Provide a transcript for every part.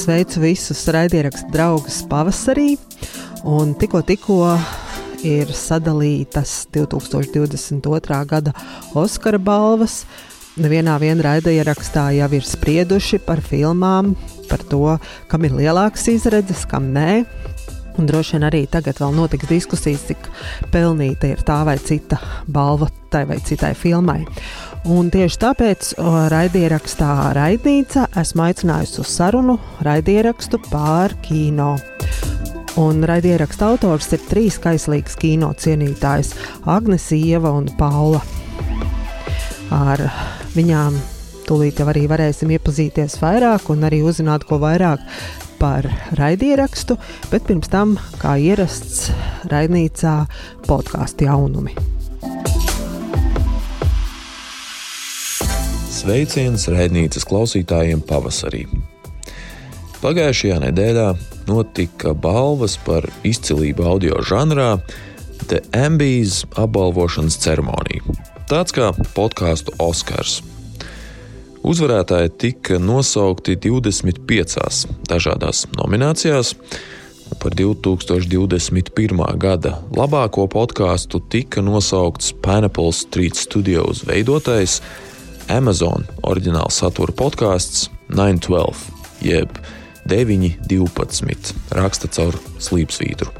sveicu visus raidierakstu draugus pavasarī. Un tikko, tikko ir sadalītas 2022. gada Oskara balvas. Nevienā raidierakstā jau ir sprieduši par filmām, par to, kam ir lielāks izredzes, kam nē. Un droši vien arī tagad vēl notiks diskusijas, cik pelnīta ir tā vai cita balva tai vai citai filmai. Un tieši tāpēc raidierakstā Raidnīca esmu aicinājusi uz sarunu raidierakstu pār kino. Un raidieraksta autors ir trīs kaislīgas kino cienītājs - Agnēs, Ieva un Paula. Ar viņām tūlīt jau arī varēsim iepazīties vairāk un arī uzzināt ko vairāk par raidierakstu, bet pirms tam, kā ierasts, raidnīcā podkāstu jaunumi. Sveiciens raidnīcas klausītājiem pavasarī. Pagājušajā nedēļā notika balvas par izcilību audio žanrā The Ambijas apbalvošanas ceremonija. Tāds kā podkāstu Oskars. Uzvarētāji tika nosaukti 25 dažādās nominācijās. Par 2021. gada labāko podkāstu tika nosaukts Pineapple Street Studios veidotājs Amazon oriģināla satura podkāsts 912, jeb 912, raksta caur slīpsvītru.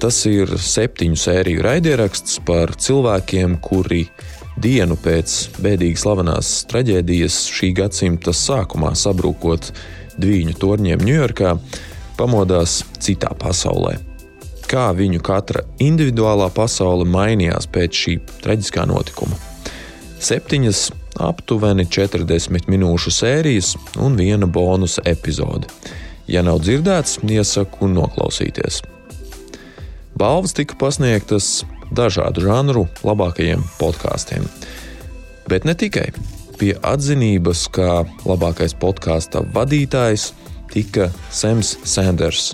Tas ir septiņu sēriju raidieraksts par cilvēkiem, kuri dienu pēc bēdīgi slavenās traģēdijas šī gadsimta sākumā sabrūkot dviņu torņiem Ņujorkā, pamodās citā pasaulē. Kā viņu katra individuālā pasaule mainījās pēc šī traģiskā notikuma. Septiņas aptuveni 40 minūšu sērijas un viena bonusa epizode. Ja nav dzirdēts, iesaku noklausīties. Balvas tika pasniegtas dažādu žanru labākajiem podkāstiem. Bet ne tikai. Pie atzinības, kā labākais podkāstu vadītājs, tika Sams Sanders,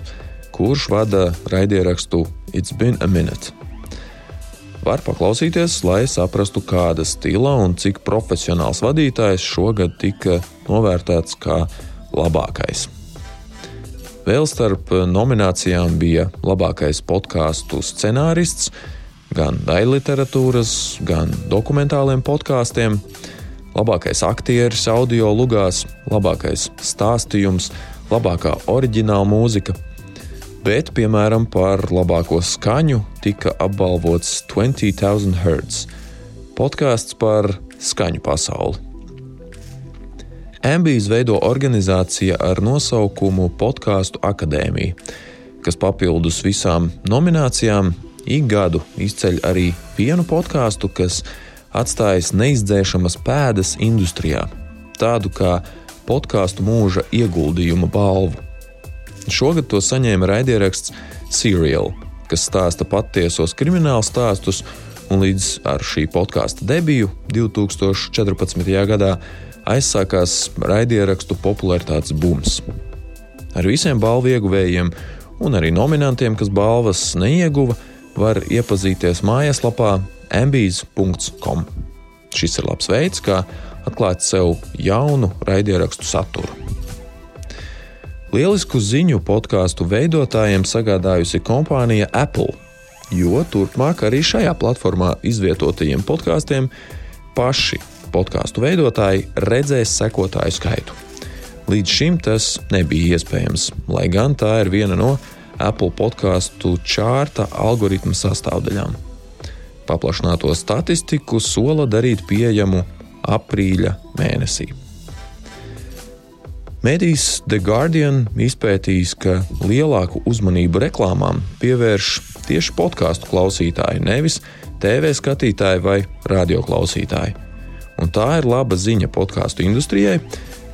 kurš vada raidierakstu It's Been a Minute var paklausīties, lai saprastu, kāda stila un cik profesionāls vadītājs šogad tika novērtēts kā labākais. Vēl starp nominācijām bija labākais podkāstu scenārists, gan daļliteratūras, gan dokumentāliem podkāstiem, labākais aktieris audio lugās, labākais stāstījums, labākā oriģināla mūzika bet, piemēram, par labāko skaņu tika apbalvots 20,000 Hz - podkāsts par skaņu pasauli. Ambijas veido organizācija ar nosaukumu Podkāstu akadēmija, kas papildus visām nominācijām ik gadu izceļ arī vienu podkāstu, kas atstājis neizdzēšamas pēdas industrijā, tādu kā podkāstu mūža ieguldījuma balvu. Šogad to saņēma raidieraksts Serial, kas stāsta patiesos kriminālu stāstus, un līdz ar šī podkāstu debiju 2014. gadā aizsākās raidierakstu popularitātes bums. Ar visiem balvu ieguvējiem un arī nominantiem, kas balvas neieguva, var iepazīties mājaslapā ambīz.com. Šis ir labs veids, kā atklāt sev jaunu raidierakstu saturu. Lielisku ziņu podkāstu veidotājiem sagādājusi kompānija Apple, jo turpmāk arī šajā platformā izvietotajiem podkāstiem paši podkāstu veidotāji redzēs sekotāju skaitu. Līdz šim tas nebija iespējams, lai gan tā ir viena no Apple podkāstu čārta algoritma sastāvdaļām. Paplašināto statistiku sola darīt pieejamu aprīļa mēnesī. Mēdījis The Guardian izpētījis, ka lielāku uzmanību reklāmām pievērš tieši podkāstu klausītāji, nevis TV skatītāji vai radio klausītāji. Un tā ir laba ziņa podkāstu industrijai,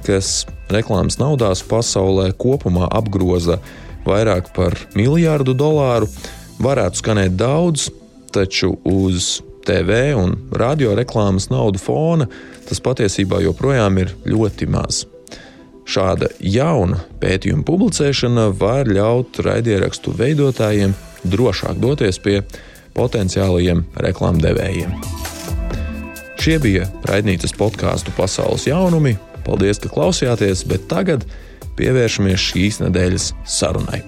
kas reklāmas naudās pasaulē kopumā apgroza vairāk par miljārdu dolāru. Varētu skanēt daudz, taču uz TV un radio reklāmas naudu fona tas patiesībā joprojām ir ļoti maz. Šāda jauna pētījuma publicēšana var ļaut raidierakstu veidotājiem drošāk doties pie potenciālajiem reklāmdevējiem. Šie bija raidnīcas podkāstu pasaules jaunumi. Paldies, ka klausījāties, bet tagad pievēršamies šīs nedēļas sarunai.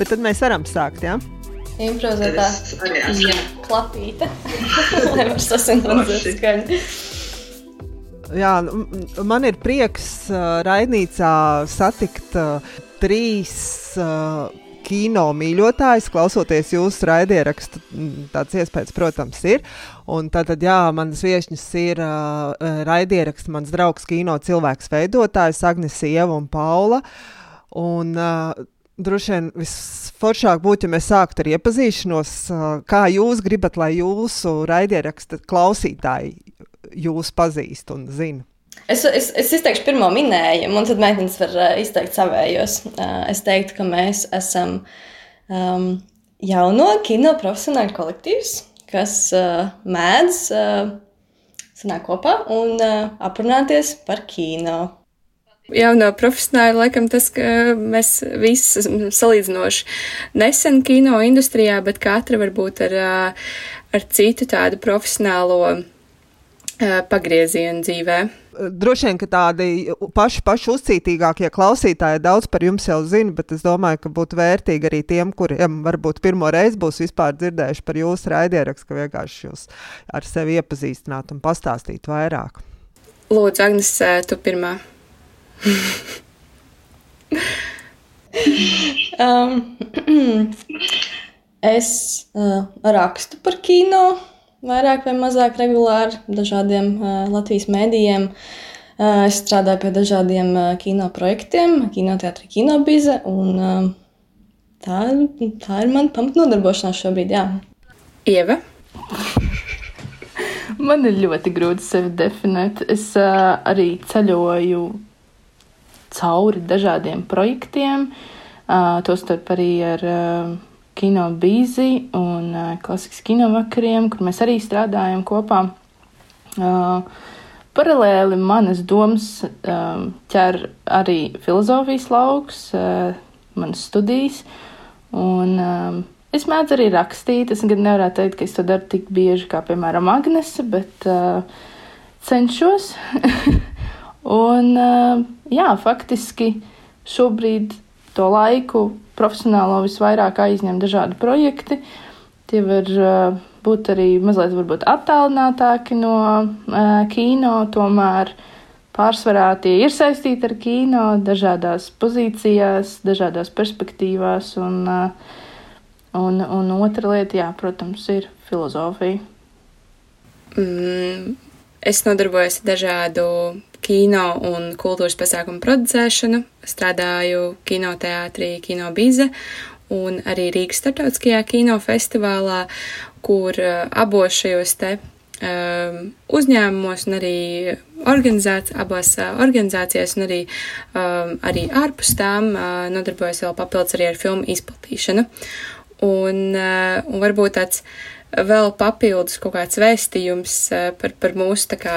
Bet tad mēs varam sākt? Ja? Improvizētā jā, klapīte, lai var sasināt skaņu. Jā, man ir prieks uh, raidnīcā satikt uh, trīs uh, kino mīļotājus, klausoties jūsu raidierakstu. Tāds iespējas, protams, ir. Un tātad, jā, manas viesņas ir uh, raidieraksts, mans draugs, kino cilvēks veidotājs, Agnes Ieva un Paula. Un, uh, Droši vien visforšāk būtu, ja mēs sāktu ar iepazīšanos, uh, kā jūs gribat, lai jūsu raidieraksta klausītāji jūs pazīst un zina. Es, es, es izteikšu pirmo minējumu, un tad meitenes var uh, izteikt savējos. Uh, es teiktu, ka mēs esam um, jauno kino profesionāļu kolektīvs, kas uh, mēdz uh, sanākt kopā un uh, aprunāties par kino. Jauno profesionāli, laikam, tas, ka mēs visi esam salīdzinoši nesen kino industrijā, bet katra varbūt ar, ar citu tādu profesionālo pagriezienu dzīvē. Droši vien, ka tādi paši, paši uzcītīgākie klausītāji daudz par jums jau zina, bet es domāju, ka būtu vērtīgi arī tiem, kuriem varbūt pirmo reizi būs vispār dzirdējuši par jūsu raidierakstu, ka vienkārši jūs ar sevi iepazīstināt un pastāstīt vairāk. Lūdzu, Agnes, tu pirmā. um, es uh, rakstu par kino vairāk vai mazāk regulāri dažādiem Latvijas mēdījiem. Es strādāju pie dažādiem kino projektiem, kinoteātrī, kinobize. Un, tā, tā ir mana pamatnodarbošanās šobrīd. Jā. Ieva. Man ir ļoti grūti sevi definēt. Es uh, arī ceļoju cauri dažādiem projektiem, uh, tostarp arī ar uh, kino bīzi un uh, klasikas kino vakariem, kur mēs arī strādājam kopā. Uh, paralēli manas domas uh, ķer arī filozofijas lauks, uh, manas studijas. Un, uh, es mēdzu arī rakstīt. Es gan nevaru teikt, ka es to daru tik bieži kā, piemēram, Agnese, bet uh, cenšos. un, uh, jā, faktiski šobrīd to laiku profesionālo visvairāk aizņem dažādi projekti. Tie var uh, būt arī mazliet attālinātāki no uh, kino, tomēr pārsvarā tie ir saistīti ar kino, dažādās pozīcijās, dažādās perspektīvās. Un, uh, un, un otra lieta, jā, protams, ir filozofija. Mm, es nodarbojos ar dažādu kino un kultūras pasākumu producēšanu, strādāju kinoteātrī, kino bize un arī Rīgas starptautiskajā kinofestivālā, kur uh, abos šajos te um, uzņēmumos un arī organizācijās, abās uh, organizācijās un arī, um, arī ārpus tām uh, nodarbojos vēl papildus arī ar filmu izplatīšanu. Un, uh, un varbūt tāds vēl papildus kaut kāds vēstījums uh, par, par mūsu tā kā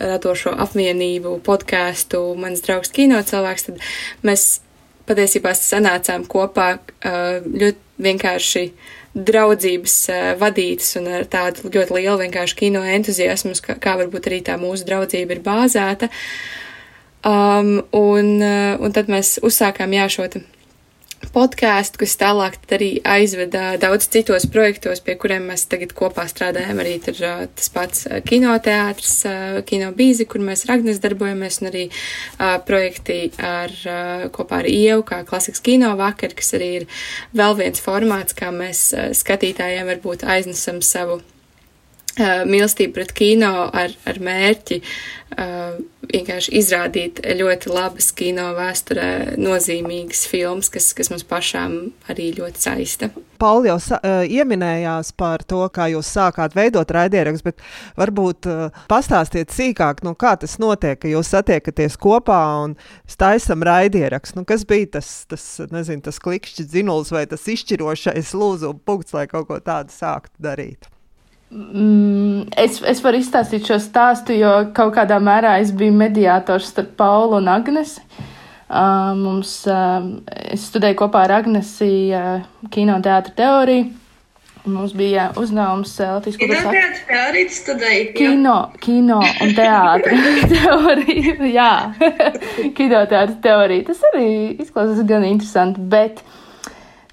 radošo apvienību podkāstu Mans draugs kino cilvēks, tad mēs patiesībā sanācām kopā ļoti vienkārši draudzības vadītas un ar tādu ļoti lielu vienkārši kino entuziasmu, kā, kā varbūt arī tā mūsu draudzība ir bāzēta. Um, un, un tad mēs uzsākām jā šo podkāstu, kas tālāk arī aizveda daudz citos projektos, pie kuriem mēs tagad kopā strādājam. Arī tur tas pats kinoteātris, kinobīzi, kur mēs ar Agnes darbojamies, un arī projekti ar, kopā ar Ievu, kā klasikas kino vakar, kas arī ir vēl viens formāts, kā mēs skatītājiem varbūt aiznesam savu mīlestību pret kino ar, ar mērķi uh, vienkārši izrādīt ļoti labas kino vēsturē nozīmīgas filmas, kas, kas mums pašām arī ļoti saista. Pauli jau uh, ieminējās par to, kā jūs sākāt veidot raidierakstu, bet varbūt uh, pastāstiet sīkāk, nu, kā tas notiek, ka jūs satiekaties kopā un staisam raidierakstu. Nu, kas bija tas, tas, nezinu, tas klikšķis dzinuls vai tas izšķirošais lūzu punkts, lai kaut ko tādu sāktu darīt? Mm, es, es varu izstāstīt šo stāstu, jo kaut kādā mērā es biju mediātors starp Paulu un Agnesi. Uh, mums, uh, es studēju kopā ar Agnesi uh, kinoteātra teoriju, Mums bija uzdevums Latvijas kultūras akadēmijas teorija studēja. Kino, kino un teātris teorija. Jā, kino teātris teorija. Tas arī izklausās gan interesanti, bet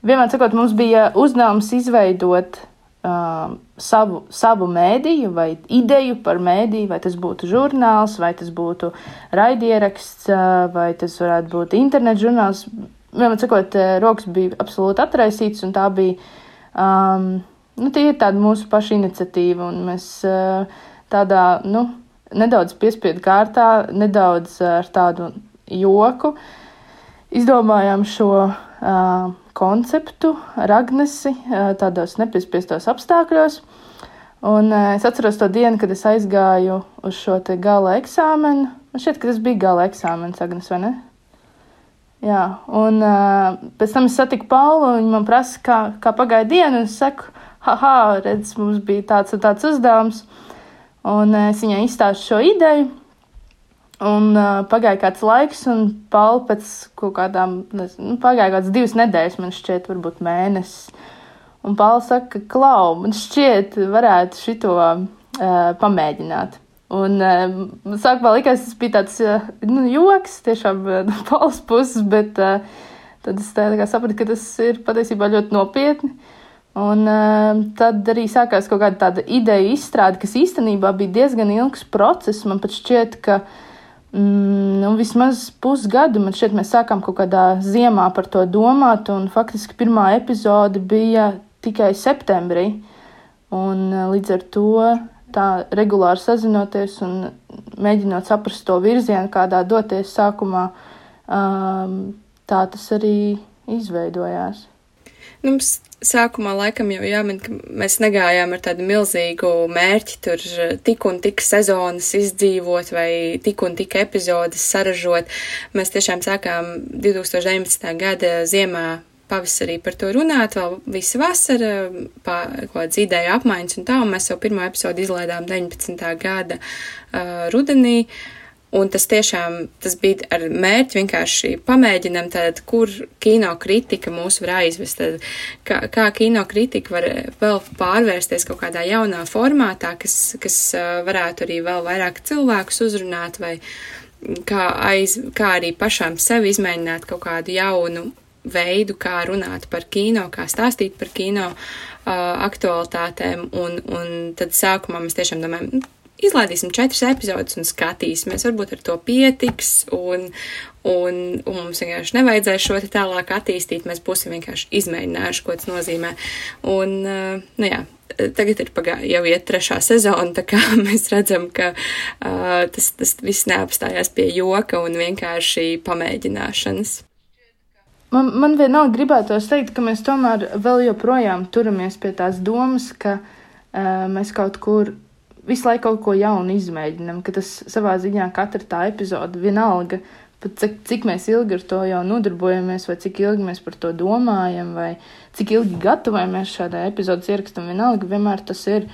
vienmēr sakot, mums bija uzdevums izveidot uh, savu, savu mēdīju vai ideju par mēdīju, vai tas būtu žurnāls, vai tas būtu raidieraksts, vai tas varētu būt internet žurnāls. Vienmēr sakot, rokas bija absolūti atraisīts un tā bija Um, nu, tie ir tāda mūsu paša iniciatīva, un mēs uh, tādā, nu, nedaudz piespiedu kārtā, nedaudz ar tādu joku izdomājām šo uh, konceptu ar Agnesi uh, tādos nepiespiestos apstākļos. Un es atceros to dienu, kad es aizgāju uz šo gala eksāmenu. Man šķiet, ka tas bija gala eksāmenis, Agnes, vai ne? Jā, un uh, pēc tam es satiku Paulu, un viņš man prasa, kā, kā pagāja diena, es saku, haha, redz, mums bija tāds un tāds uzdevums, un uh, es viņai izstāstu šo ideju, un uh, pagāja kāds laiks, un Paula pēc kaut kādām, nezinu, nu, pagāja kāds divas nedēļas, man šķiet, varbūt mēnesis, un Paula saka, klau, man šķiet, varētu šito uh, pamēģināt. Un uh, sākumā likās, tas bija tāds uh, nu, joks, tiešām uh, no palas puses, bet uh, tad es tā, tā sapratu, ka tas ir patiesībā ļoti nopietni. Un uh, tad arī sākās kaut kāda tāda ideja izstrāde, kas īstenībā bija diezgan ilgs process. Man pat šķiet, ka mm, nu, vismaz pusgadu man šķiet, mēs sākām kaut kādā ziemā par to domāt, un faktiski pirmā epizode bija tikai septembrī. Un uh, līdz ar to tā regulāri sazinoties un mēģinot saprast to virzienu, kādā doties sākumā, um, tā tas arī izveidojās. Nu, mums sākumā laikam jau jāmin, ka mēs negājām ar tādu milzīgu mērķi tur tik un tik sezonas izdzīvot vai tik un tik epizodes saražot. Mēs tiešām sākām 2019. gada ziemā pavasarī par to runāt, vēl visa vasara, kaut kādas ideja apmaiņas un tā, un mēs jau pirmo episodu izlaidām 19. gada uh, rudenī. Un tas tiešām tas bija ar mērķi vienkārši pamēģinam, tad, kur kino kritika mūs var aizvest, tad, kā, kā kino kritika var vēl pārvērsties kaut kādā jaunā formātā, kas, kas varētu arī vēl vairāk cilvēkus uzrunāt, vai kā, aiz, kā arī pašām sevi izmēģināt kaut kādu jaunu veidu, kā runāt par kino, kā stāstīt par kino uh, aktualitātēm, un, un tad sākumā mēs tiešām domājam, izlaidīsim četras epizodes un skatīsimies, varbūt ar to pietiks, un, un, un mums vienkārši nevajadzēs šo te tālāk attīstīt, mēs būsim vienkārši izmēģinājuši, ko tas nozīmē. Un, uh, nu jā, tagad ir pagā, jau iet trešā sezona, tā kā mēs redzam, ka uh, tas, tas viss neapstājās pie joka un vienkārši pamēģināšanas. Man, man vienalga gribētos teikt, ka mēs tomēr vēl joprojām turamies pie tās domas, ka uh, mēs kaut kur visu laiku kaut ko jaunu izmēģinām, ka tas savā ziņā katra tā epizode vienalga, pat cik, cik mēs ilgi ar to jau nodarbojamies, vai cik ilgi mēs par to domājam, vai cik ilgi gatavojamies šādai epizodes ierakstam, vienalga vienmēr tas ir.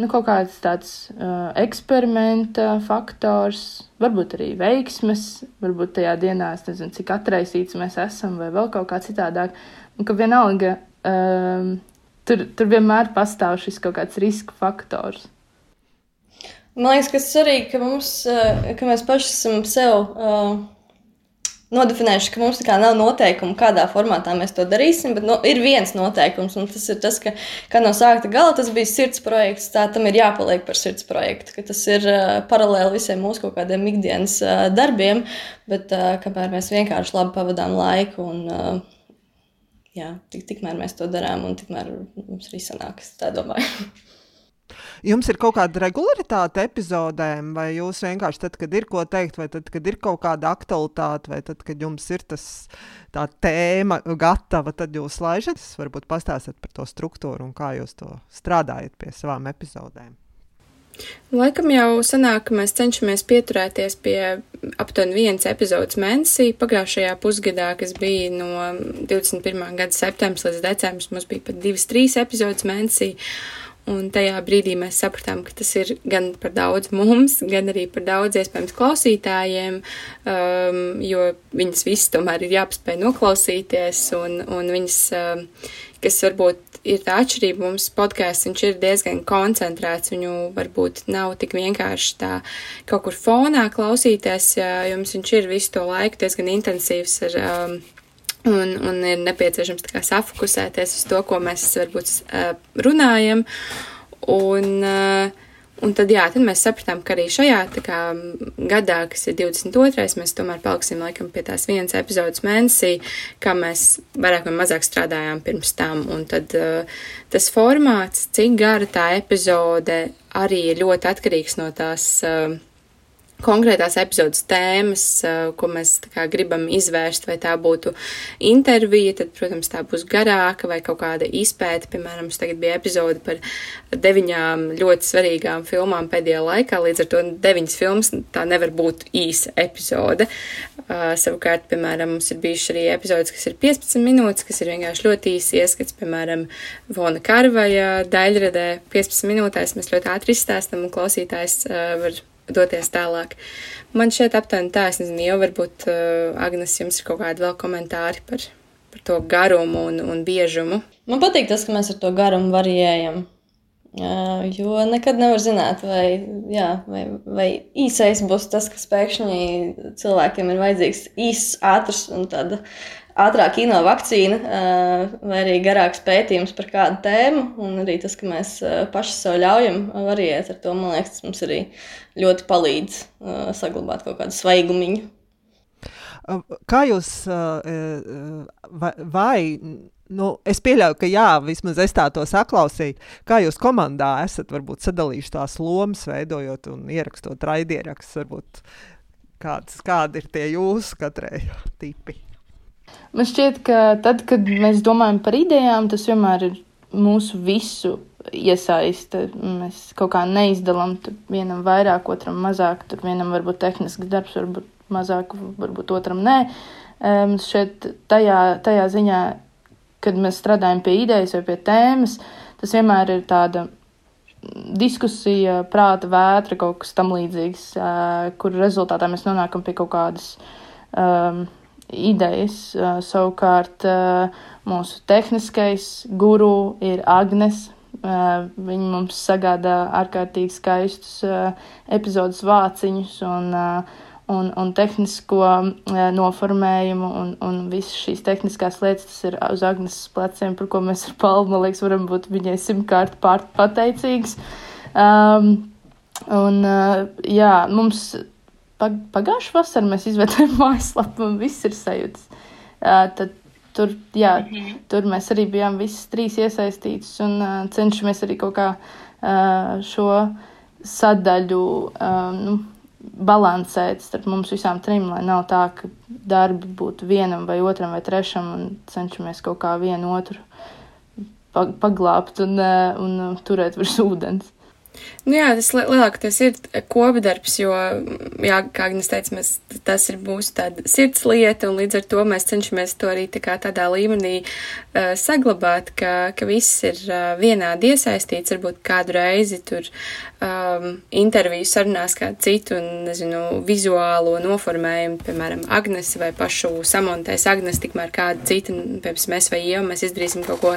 Nu, kaut kāds tāds uh, eksperimenta faktors, varbūt arī veiksmes, varbūt tajā dienā es nezinu, cik atraisīts mēs esam, vai vēl kaut kā citādāk. Un ka vienalga um, tur, tur vienmēr pastāv šis kaut kāds riska faktors. Man liekas, ka svarīgi, ka mums, uh, ka mēs paši esam sev. Uh, nodefinējuši, ka mums nav noteikumu, kādā formātā mēs to darīsim, bet no, ir viens noteikums, un tas ir tas, ka, ka no sākta gala tas bija sirds projekts, tā tam ir jāpaliek par sirds projektu, tas ir uh, paralēli visiem mūsu kaut kādiem ikdienas uh, darbiem, bet uh, kamēr mēs vienkārši labi pavadām laiku un uh, jā, tik, tikmēr mēs to darām un tikmēr mums arī sanāk, es tā domāju. Jums ir kaut kāda regularitāte epizodēm, vai jūs vienkārši tad, kad ir ko teikt, vai tad, kad ir kaut kāda aktualitāte, vai tad, kad jums ir tas, tā tēma gatava, tad jūs laižat? Varbūt pastāstiet par to struktūru un kā jūs to strādājat pie savām epizodēm. Laikam jau sanāk, ka mēs cenšamies pieturēties pie aptuveni vienas epizodes mēnesī. Pagājušajā pusgadā, kas bija no 21. gada septembris līdz decembris, mums bija pat divas, trīs epizodes mēnesī. Un tajā brīdī mēs sapratām, ka tas ir gan par daudz mums, gan arī par daudz iespējams klausītājiem, um, jo viņas visas tomēr ir jāpaspēj noklausīties, un, un viņas, um, kas varbūt ir tā atšķirība, mums podkāsts, viņš ir diezgan koncentrēts, viņu varbūt nav tik vienkārši tā kaut kur fonā klausīties, jo mums viņš ir visu to laiku diezgan intensīvs ar. Um, Un, un ir nepieciešams safokusēties uz to, ko mēs varbūt runājam. Un, un tad, jā, tad mēs sapratām, ka arī šajā kā, gadā, kas ir 22. mēs tomēr paliksim laikam pie tās vienas epizodes mēnesī, kā mēs vairāk vai mazāk strādājām pirms tam. Un tad tas formāts, cik gara tā epizode, arī ļoti atkarīgs no tās. Uh, konkrētās epizodes tēmas, eh, ko mēs kā, gribam izvērst, vai tā būtu intervija, tad, protams, tā būs garāka vai kaut kāda izpēta. Piemēram, mums tagad bija epizode par deviņām ļoti svarīgām filmām pēdējā laikā, līdz ar to deviņas filmas tā nevar būt īsa epizode. Uh, savukārt, piemēram, mums ir bijuši arī epizodes, kas ir 15 minūtes, kas ir vienkārši ļoti īsi ieskats, piemēram, Vona Karvaja daļradē 15 minūtēs mēs ļoti ātri izstāstam un klausītājs uh, var doties tālāk. Man šeit aptuveni tā, es nezinu, jau varbūt uh, Agnes jums ir kaut kādi vēl komentāri par, par to garumu un, un biežumu. Man patīk tas, ka mēs ar to garumu variējam. Uh, jo nekad nevar zināt, vai, jā, vai, vai īsais būs tas, kas pēkšņi cilvēkiem ir vajadzīgs īss, ātrs un tāda ātrāk kino vakcīna, vai arī garāks pētījums par kādu tēmu. Un arī tas, ka mēs paši sev ļaujam variēt ar to, man liekas, tas mums arī ļoti palīdz saglabāt kaut kādu svaigumiņu. Kā jūs vai, vai nu, es pieļauju, ka jā, vismaz es tā to saklausīju. Kā jūs komandā esat varbūt sadalījuši tās lomas, veidojot un ierakstot raidierakstus, varbūt kāds, kādi ir tie jūsu katrai tipi? Man šķiet, ka tad, kad mēs domājam par idejām, tas vienmēr ir mūsu visu iesaiste. Mēs kaut kā neizdalām vienam vairāk, otram mazāk. Tur vienam varbūt tehnisks darbs, varbūt mazāk, varbūt otram nē. Mums šeit tajā, tajā ziņā, kad mēs strādājam pie idejas vai pie tēmas, tas vienmēr ir tāda diskusija, prāta vētra, kaut kas tam līdzīgs, kur rezultātā mēs nonākam pie kaut kādas um, idejas. Savukārt mūsu tehniskais guru ir Agnes. Viņa mums sagādā ārkārtīgi skaistus epizodus vāciņus un, un, un tehnisko noformējumu un, un visas šīs tehniskās lietas, tas ir uz Agnes pleciem, par ko mēs ar Palmu, man liekas, varam būt viņai simtkārt pateicīgs. Um, un, uh, jā, mums pagājušā vasarā mēs izvērtējām mājaslapu, un viss ir sajūtas. Uh, tad tur, jā, mm -hmm. tur mēs arī bijām visas trīs iesaistītas un uh, cenšamies arī kaut kā uh, šo sadaļu uh, nu, balansēt starp mums visām trim, lai nav tā, ka darbi būtu vienam vai otram vai trešam un cenšamies kaut kā vienu otru paglābt un, uh, un turēt virs ūdens. Nu jā, tas lielākoties ir kopdarbs, jo, jā, kā Agnes teica, mēs, tas ir mūsu tāda sirds lieta, un līdz ar to mēs cenšamies to arī tā kā tādā līmenī uh, saglabāt, ka, ka viss ir uh, vienādi iesaistīts, varbūt kādu reizi tur um, interviju sarunās kādu citu, un, nezinu, vizuālo noformējumu, piemēram, Agnes vai pašu samontēs Agnes, tikmēr kādu citu, piemēram, mēs vai Ieva, mēs izdarīsim kaut ko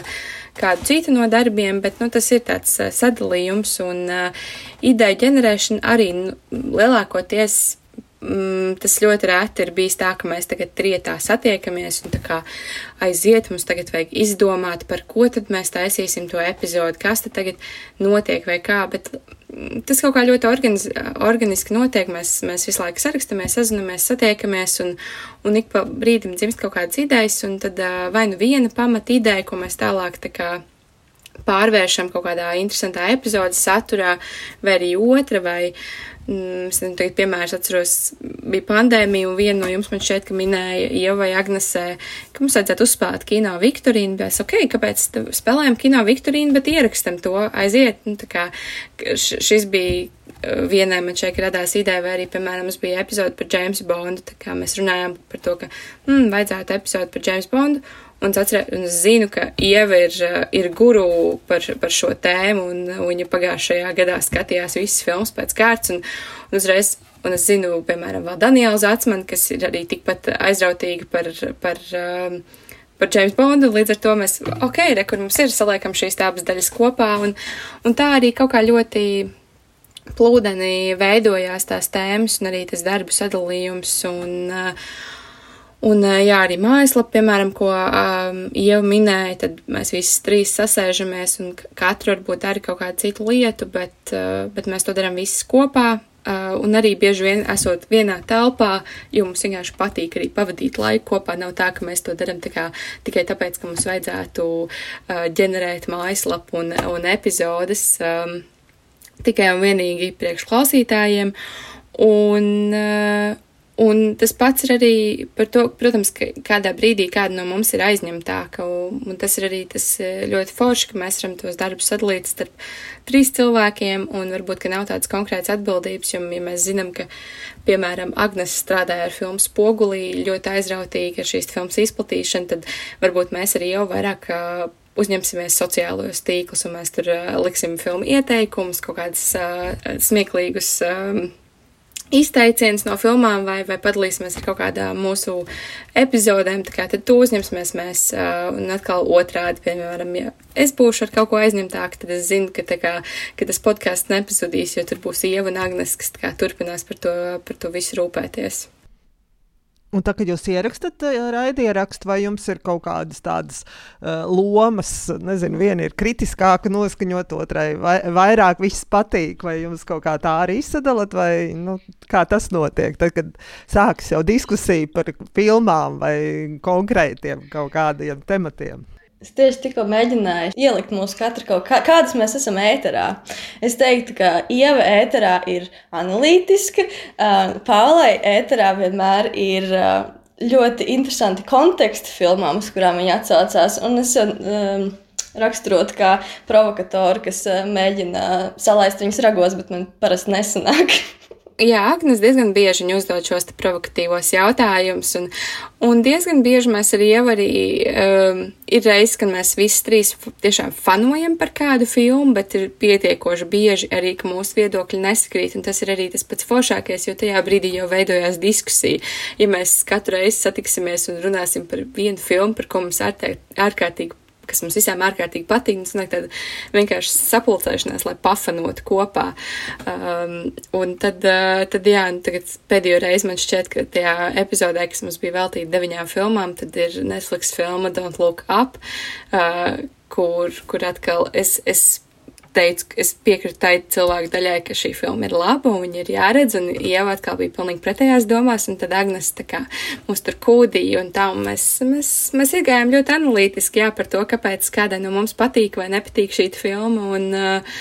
kādu citu no darbiem, bet nu, tas ir tāds uh, sadalījums un uh, ideja ģenerēšana arī nu, lielākoties. Mm, tas ļoti reti ir bijis tā, ka mēs tagad trietā satiekamies un tā kā aiziet, mums tagad vajag izdomāt, par ko tad mēs taisīsim to epizodu, kas tad tagad notiek vai kā, bet mm, tas kaut kā ļoti organiz, organiski notiek. Mēs, mēs visu laiku sarakstamies, sazinamies, satiekamies, un, un ik pa brīdim dzimst kaut kādas idejas, un tad vai nu viena pamata ideja, ko mēs tālāk tā kā pārvēršam kaut kādā interesantā epizodes saturā, vai arī otra, vai Mm, es nezinu, tagad, piemēram, atceros, bija pandēmija, un viena no jums man šeit, ka minēja Ieva vai Agnesē, ka mums vajadzētu uzspēlēt kino Viktorīnu, bet es, ok, kāpēc spēlējam kino Viktorīnu, bet ierakstam to, aiziet, nu, tā kā šis bija uh, vienai man šeit radās ideja, vai arī, piemēram, mums bija epizode par Jamesu Bondu, tā kā mēs runājām par to, ka, hmm, vajadzētu epizode par Jamesu Bondu, Un es, atcer, un es zinu, ka Ieva ir, ir guru par, par šo tēmu, un, un viņa pagājušajā gadā skatījās visas filmas pēc kārtas, un, un uzreiz, un es zinu, piemēram, vēl Daniela Zatsman, kas ir arī tikpat aizrautīga par, par, um, par James Bondu, līdz ar to mēs, ok, re, kur mums ir, saliekam šīs tāpas daļas kopā, un, un tā arī kaut kā ļoti plūdenī veidojās tās tēmas un arī tas darbu sadalījums, un, uh, Un, jā, arī mājaslapa, piemēram, ko um, jau minēja, tad mēs visi trīs sasēžamies un katru varbūt dara kaut kādu citu lietu, bet, uh, bet mēs to darām visi kopā. Uh, un arī bieži vien esot vienā telpā, jo mums vienkārši patīk arī pavadīt laiku kopā. Nav tā, ka mēs to darām tā kā, tikai tāpēc, ka mums vajadzētu uh, ģenerēt mājaslapu un, un epizodes um, tikai un vienīgi priekšklausītājiem. Un, uh, Un tas pats ir arī par to, protams, ka kādā brīdī kāda no mums ir aizņemtāka, un, tas ir arī tas e, ļoti forši, ka mēs varam tos darbus sadalīt starp trīs cilvēkiem, un varbūt, ka nav tādas konkrētas atbildības, jo, ja mēs zinām, ka, piemēram, Agnes strādāja ar filmu Spogulī, ļoti aizrautīgi ar šīs filmas izplatīšanu, tad varbūt mēs arī jau vairāk uzņemsimies sociālajos tīklus, un mēs tur uh, liksim filmu ieteikumus, kaut kādus uh, smieklīgus. Uh, izteiciens no filmām vai, vai padalīsimies ar kaut kādām mūsu epizodēm, tad to uzņemsimies mēs uh, un atkal otrādi, piemēram, ja es būšu ar kaut ko aizņemtāk, tad es zinu, ka, kā, ka tas podkāsts nepazudīs, jo tur būs Ieva un Agnes, kas kā turpinās par to, par to visu rūpēties. Un tā, kad jūs ierakstat eh, raidierakstu, vai jums ir kaut kādas tādas uh, lomas, nezinu, viena ir kritiskāka noskaņot, otrai vai, vairāk viss patīk, vai jums kaut kā tā arī izsadalat, vai nu, kā tas notiek, tad, kad sāks jau diskusija par filmām vai konkrētiem kaut kādiem tematiem? Es tieši tikko mēģināju ielikt mūsu katru kaut kā, kādas mēs esam ēterā. Es teiktu, ka Ieva ēterā ir analītiska, Paulai ēterā vienmēr ir. Ļoti interesanti konteksti filmām, uz kurām viņa atsaucās. Un es um, raksturotu kā provokatoru, kas mēģina salaist viņas ragos, bet man parasti nesanāk. Jā, Agnes diezgan bieži uzdod šos provokatīvos jautājumus, un, un diezgan bieži mēs arī jau arī um, ir reizes, kad mēs visi trīs tiešām fanojam par kādu filmu, bet ir pietiekoši bieži arī, ka mūsu viedokļi nesakrīt, un tas ir arī tas pats foršākais, jo tajā brīdī jau veidojās diskusija. Ja mēs katru reizi satiksimies un runāsim par vienu filmu, par ko mums ārkārtīgi kas mums visiem ārkārtīgi patīk. Mums ir tāda vienkārši sapulcēšanās, lai pafanotu kopā. Um, un tad, uh, tad jā, nu, tagad pēdējo reizi man šķiet, ka tajā epizodē, kas mums bija veltīta deviņām filmām, tad ir Netflix filma Don't Look Up, uh, kur, kur atkal es, es teicu, es piekrītu tai cilvēku daļai, ka šī filma ir laba un viņa ir jāredz, un Ieva atkal bija pilnīgi pretējās domās, un tad Agnes tā kā mūs tur kūdīja, un tā, un mēs, mēs, mēs iegājām ļoti analītiski, jā, par to, kāpēc kādai no mums patīk vai nepatīk šī filma, un, uh,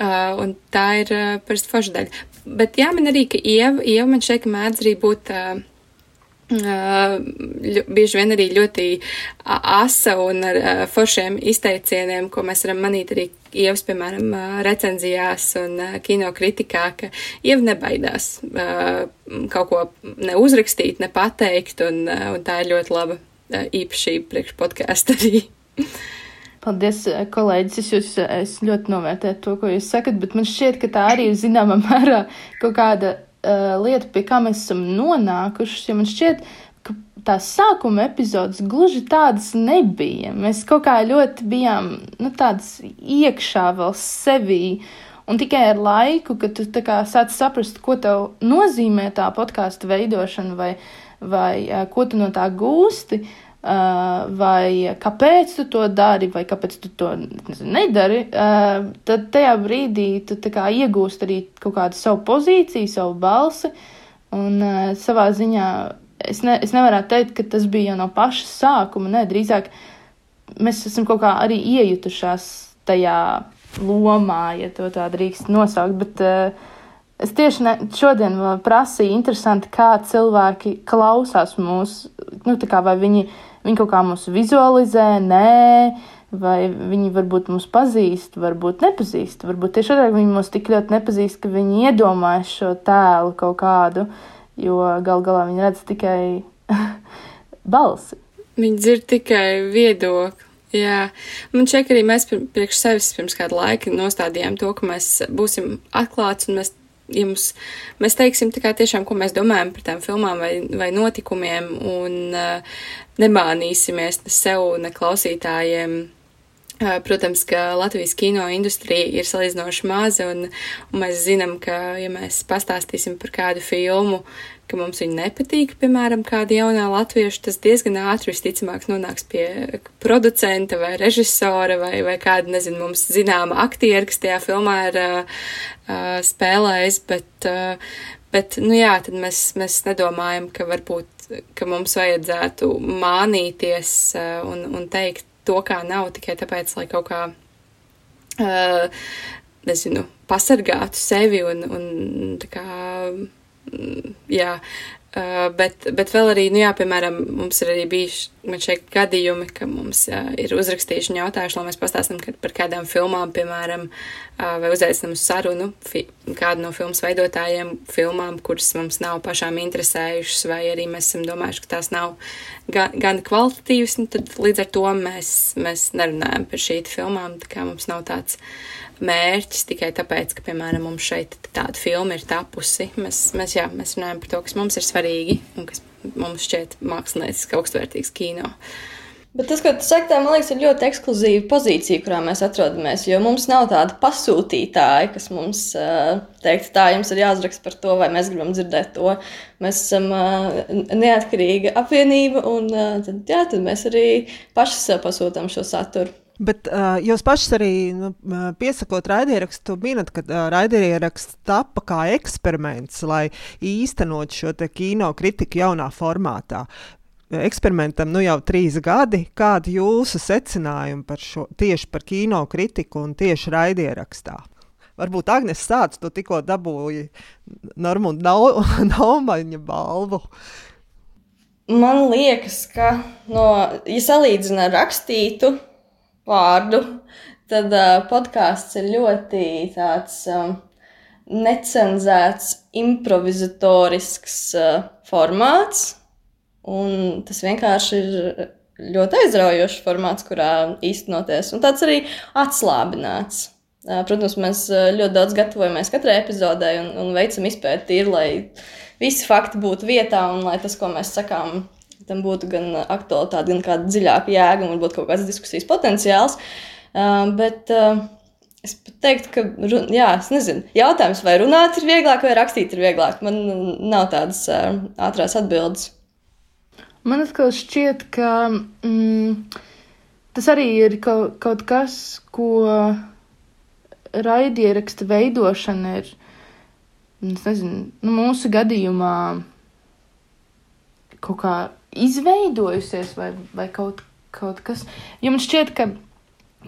uh, un tā ir uh, parasti forša daļa. Bet jāmin arī, ka Ieva, Ieva man šeit mēdz arī būt uh, ļu, bieži vien arī ļoti asa un ar foršiem izteicieniem, ko mēs varam manīt arī Ievas, piemēram, recenzijās un kino kritikā, ka Ieva nebaidās kaut ko ne uzrakstīt, ne pateikt, un, un tā ir ļoti laba īpašība priekš podkāstu arī. Paldies, kolēģis. Es, jūs, es ļoti novērtēju to, ko jūs sakat, bet man šķiet, ka tā arī ir zināmā mērā kaut kāda uh, lieta, pie kā mēs esam nonākuši. Ja man šķiet, ka tās sākuma epizodes gluži tādas nebija. Mēs kaut kā ļoti bijām nu, tādas iekšā vēl sevī. Un tikai ar laiku, kad tu sāc saprast, ko tev nozīmē tā podkāstu veidošana, vai, vai uh, ko tu no tā gūsti, Uh, vai kāpēc tu to dari, vai kāpēc tu to nedari, uh, tad tajā brīdī tu iegūsti arī kaut kādu savu pozīciju, savu balsi. Un uh, savā ziņā es, ne, es nevaru teikt, ka tas bija jau no paša sākuma. Nē, drīzāk mēs esam kaut kā arī iejutušās tajā lomā, ja to tā drīkst nosaukt. Bet, uh, Es tieši ne, šodien prasīju, interesanti, kā cilvēki klausās mūsu, nu, tā kā vai viņi Viņi kaut kā mūs vizualizē, nē, vai viņi varbūt mūs pazīst, varbūt nepazīst. Varbūt tieši otrādi viņi mūs tik ļoti nepazīst, ka viņi iedomājas šo tēlu kaut kādu, jo gal galā viņi redz tikai balsi. Viņi dzird tikai viedokli. Jā, man ka arī mēs priekš sevis pirms kāda laika nostādījām to, ka mēs būsim atklāts un mēs, ja mums, mēs teiksim kā tiešām, ko mēs domājam par tām filmām vai, vai notikumiem un uh, nemānīsimies ne sev, ne klausītājiem. Uh, protams, ka Latvijas kino industrija ir salīdzinoši maza, un, un mēs zinām, ka, ja mēs pastāstīsim par kādu filmu, ka mums viņa nepatīk, piemēram, kāda jaunā latvieša, tas diezgan ātri visticamāk nonāks pie producenta vai režisora vai, vai kāda, nezinu, mums zināma aktiera, kas tajā filmā ir uh, uh, spēlējis, bet, uh, bet, nu jā, tad mēs, mēs nedomājam, ka varbūt, ka mums vajadzētu mānīties uh, un, un teikt to, kā nav, tikai tāpēc, lai kaut kā, uh, nezinu, pasargātu sevi un, un tā kā jā, Uh, bet, bet vēl arī, nu jā, piemēram, mums ir arī bijuši, šeit gadījumi, ka mums uh, ir uzrakstījuši jautājuši, lai mēs pastāstam par kādām filmām, piemēram, uh, vai uzaicinam uz sarunu fi, kādu no filmas veidotājiem, filmām, kuras mums nav pašām interesējušas, vai arī mēs esam domājuši, ka tās nav gan, gan kvalitatīvas, nu tad līdz ar to mēs, mēs nerunājam par šīm filmām, tā kā mums nav tāds mērķis tikai tāpēc, ka, piemēram, mums šeit tāda filma ir tapusi. Mēs, mēs, jā, mēs runājam par to, kas mums ir svarīgi un kas mums šķiet mākslinieciski augstvērtīgs kino. Bet tas, ko tu saki, tā, man liekas, ir ļoti ekskluzīva pozīcija, kurā mēs atrodamies. Jo mums nav tāda pasūtītāja, kas mums uh, teikt, tā jums ir jāuzraksta par to, vai mēs gribam dzirdēt to. Mēs esam uh, neatkarīga apvienība, un uh, tad, jā, tad mēs arī paši sev pasūtām šo saturu. Bet uh, jūs pašs arī nu, piesakot raidierakstu, minat, ka uh, raidieraksts tapa kā eksperiments, lai īstenot šo kino kritiku jaunā formātā. Eksperimentam nu jau trīs gadi. Kādi jūsu secinājumi par šo tieši par kino kritiku un tieši raidierakstā? Varbūt Agnēs sāc, tu tikko dabūji Normunda Naumaņa balvu. Man liekas, ka, no, ja salīdzina rakstītu, vārdu, tad uh, podkāsts ir ļoti tāds um, necenzēts, improvizatorisks uh, formāts. Un tas vienkārši ir ļoti aizraujošs formāts, kurā īstenoties, un tāds arī atslābināts. Protams, mēs ļoti daudz gatavojamies katrai epizodē un, un veicam izpēti, ir, lai visi fakti būtu vietā un lai tas, ko mēs sakām, tam būtu gan aktualitāte, gan kāda dziļāka jēga un varbūt kaut kāds diskusijas potenciāls. Uh, bet uh, es teiktu, ka, jā, es nezinu, jautājums, vai runāt ir vieglāk vai rakstīt ir vieglāk. Man nav tādas uh, ātrās atbildes. Man atkal šķiet, ka mm, tas arī ir kaut, kaut kas, ko raidieraksta veidošana ir. Nezinu, nu, mūsu gadījumā kaut kā izveidojusies vai, vai kaut, kaut kas. Jo man šķiet, ka,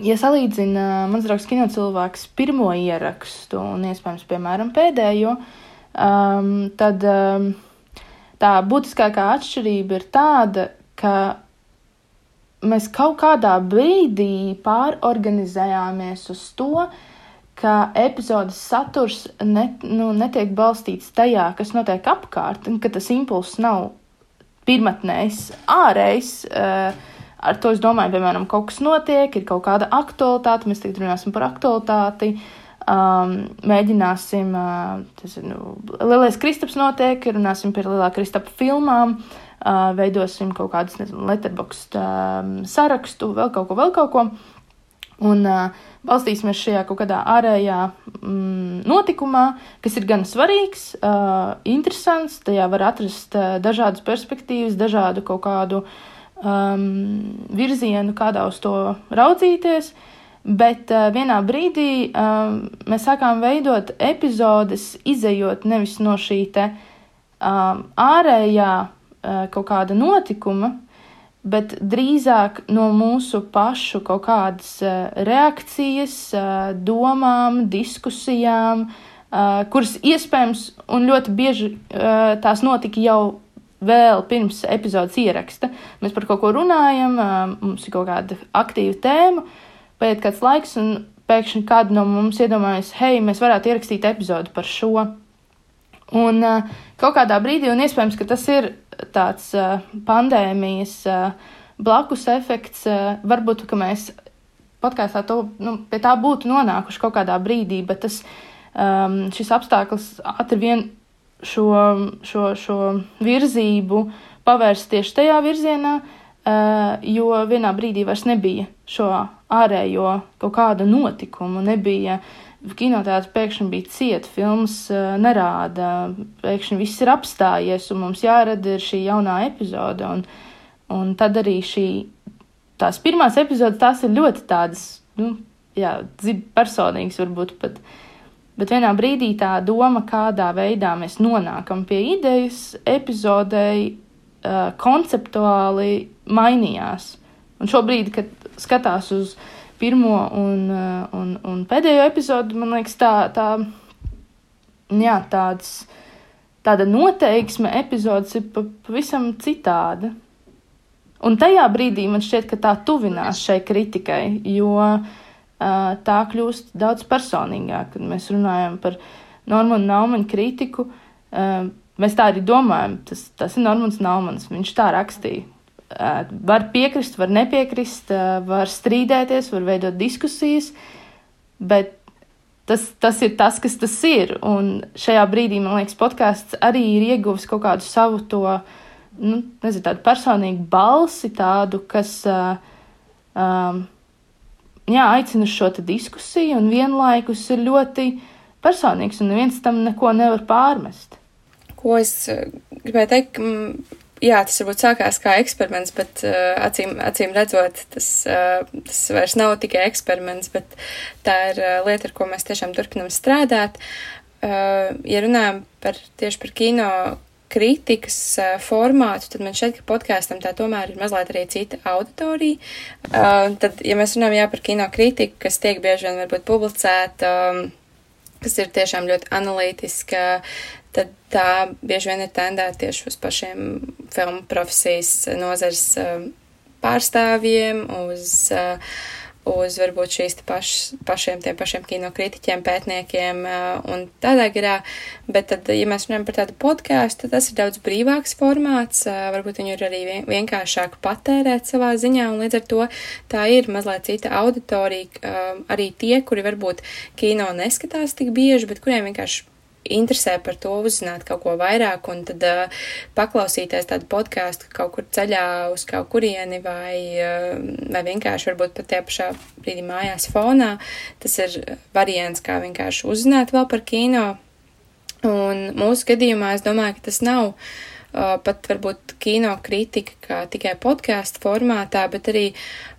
ja salīdzina mans draugs kino cilvēks pirmo ierakstu un iespējams, piemēram, pēdējo, um, tad um, tā būtiskākā atšķirība ir tāda, ka mēs kaut kādā brīdī pārorganizējāmies uz to, ka epizodes saturs net, nu, netiek balstīts tajā, kas notiek apkārt, un ka tas impulss nav pirmatnējs, ārējs. Uh, ar to es domāju, piemēram, kaut kas notiek, ir kaut kāda aktualitāte, mēs tagad runāsim par aktualitāti. Um, mēģināsim, uh, tas ir nu, Lielais Kristaps notiek, runāsim par Lielā Kristapa filmām, uh, veidosim kaut nezinu, letterbox um, sarakstu, vēl kaut ko, vēl kaut ko. Un uh, balstīsimies šajā kaut kādā ārējā mm, notikumā, kas ir gan svarīgs, uh, interesants. Tajā var atrast uh, dažādas perspektīvas, dažādu kaut kādu um, virzienu, kādā uz to raudzīties. Bet uh, vienā brīdī um, mēs sākām veidot epizodes, izējot nevis no šī te um, ārējā uh, kaut kāda notikuma, bet drīzāk no mūsu pašu kaut kādas uh, reakcijas, uh, domām, diskusijām, uh, kuras iespējams un ļoti bieži tās notika jau vēl pirms epizodes ieraksta. Mēs par kaut ko runājam, mums ir kaut kāda aktīva tēma, paiet kāds laiks, un pēkšņi kāda no mums iedomājas, hei, mēs varētu ierakstīt epizodu par šo. Un uh, kaut kādā brīdī, un iespējams, ka tas ir tāds uh, pandēmijas uh, blakus efekts, uh, varbūt, ka mēs podkāstā to, nu, pie tā būtu nonākuši kaut kādā brīdī, bet tas, um, šis apstākļus ātri vien šo, šo, šo virzību pavērst tieši tajā virzienā, uh, jo vienā brīdī vairs nebija šo ārējo kaut kādu notikumu, nebija kinoteātris pēkšņi bija cieta, filmas uh, nerāda, pēkšņi viss ir apstājies, un mums jārada šī jaunā epizode. Un, un tad arī šī tās pirmās epizodes, tās ir ļoti tādas, nu, jā, personīgas varbūt pat. Bet vienā brīdī tā doma, kādā veidā mēs nonākam pie idejas, epizodei uh, konceptuāli mainījās. Un šobrīd, kad skatās uz pirmo un, uh, un, un pēdējo epizodu, man liekas, tā, tā jā, tāds, tāda noteiksme epizodes ir pavisam citāda. Un tajā brīdī man šķiet, ka tā tuvinās šai kritikai, jo uh, tā kļūst daudz personīgāk. Kad mēs runājam par Normanu Naumanu kritiku, uh, mēs tā arī domājam. Tas, tas ir Normans Naumans, viņš tā rakstīja. Var piekrist, var nepiekrist, var strīdēties, var veidot diskusijas, bet tas, tas ir tas, kas tas ir. Un šajā brīdī, man liekas, podkāsts arī ir ieguvis kaut kādu savu to nu, nezinu, tādu personīgu balsi, tādu, kas uh, um, jā, aicina uz šo diskusiju, un vienlaikus ir ļoti personīgs, un neviens tam neko nevar pārmest. Ko es gribēju teikt? Jā, tas varbūt sākās kā eksperiments, bet uh, acīm, acīm redzot, tas, uh, tas vairs nav tikai eksperiments, bet tā ir uh, lieta, ar ko mēs tiešām turpinam strādāt. Uh, ja runājam par tieši par kino kritikas uh, formātu, tad man šķiet, ka podkāstam tā tomēr ir mazliet arī cita auditorija. Uh, tad, ja mēs runājam jā, par kino kritiku, kas tiek bieži vien varbūt publicēta, um, kas ir tiešām ļoti analītiska, tad tā bieži vien ir tendēta tieši uz pašiem filmu profesijas nozars uh, pārstāvjiem, uz uh, uz varbūt šīs paš, pašiem tiem pašiem kinokritiķiem, pētniekiem un tādā garā, bet tad, ja mēs runājam par tādu podkāstu, tad tas ir daudz brīvāks formāts, varbūt viņu ir arī vienkāršāk patērēt savā ziņā, un līdz ar to tā ir mazliet cita auditorija, arī tie, kuri varbūt kino neskatās tik bieži, bet kuriem vienkārši interesē par to uzzināt kaut ko vairāk un tad uh, paklausīties tādu podkāstu kaut kur ceļā uz kaut kurieni vai, uh, vai vienkārši varbūt pat tajā pašā brīdī mājās fonā. Tas ir variants, kā vienkārši uzzināt vēl par kino. Un mūsu gadījumā es domāju, ka tas nav uh, pat varbūt kino kritika kā tikai podkāstu formātā, bet arī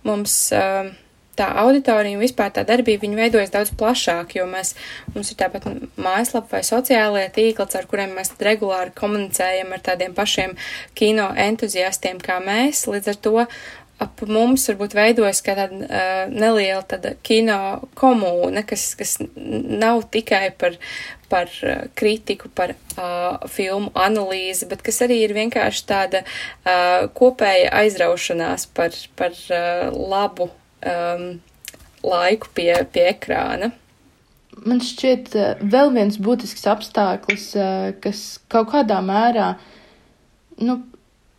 mums. Uh, tā auditorija un vispār tā darbība, viņa veidojas daudz plašāk, jo mēs, mums ir tāpat mājaslapa vai sociālajie tīkli, ar kuriem mēs regulāri komunicējam ar tādiem pašiem kino entuziastiem kā mēs, līdz ar to ap mums varbūt veidojas kā tāda uh, neliela tāda kino komūna, kas, kas nav tikai par, par kritiku, par uh, filmu analīzi, bet kas arī ir vienkārši tāda uh, kopēja aizraušanās par, par uh, labu um, laiku pie, pie ekrāna. Man šķiet, uh, vēl viens būtisks apstākļus, uh, kas kaut kādā mērā, nu,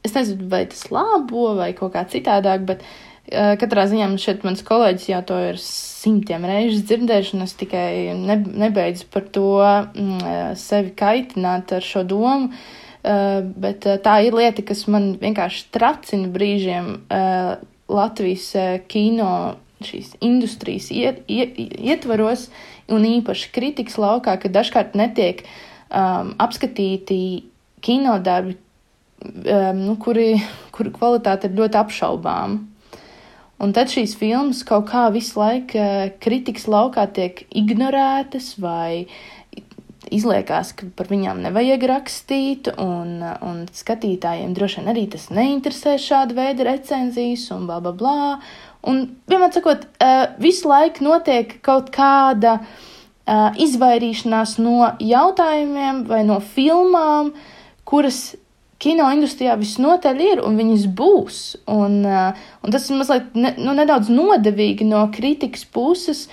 es nezinu, vai tas labo vai kaut kā citādāk, bet uh, katrā ziņā man šeit mans kolēģis jau to ir simtiem reižu dzirdējuši, un es tikai ne, nebeidzu par to mm, sevi kaitināt ar šo domu. Bet tā ir lieta, kas man vienkārši tracina brīžiem. Latvijas eh, kino šīs industrijas iet, iet, ietvaros, un īpaši kritikas laukā, ka dažkārt netiek um, apskatīti kinodarbi, um, nu, kuri, kuru kvalitāte ir ļoti apšaubām. Un tad šīs filmas kaut kā visu laiku uh, kritikas laukā tiek ignorētas vai izliekās, ka par viņām nevajag rakstīt, un, un skatītājiem droši vien arī tas neinteresē šāda veida recenzijas un bla bla bla. Un, vienmēr sakot, visu laiku notiek kaut kāda izvairīšanās no jautājumiem vai no filmām, kuras kino industrijā visnotaļ ir un viņas būs. Un, un tas ir mazliet ne, nu, nedaudz nodevīgi no kritikas puses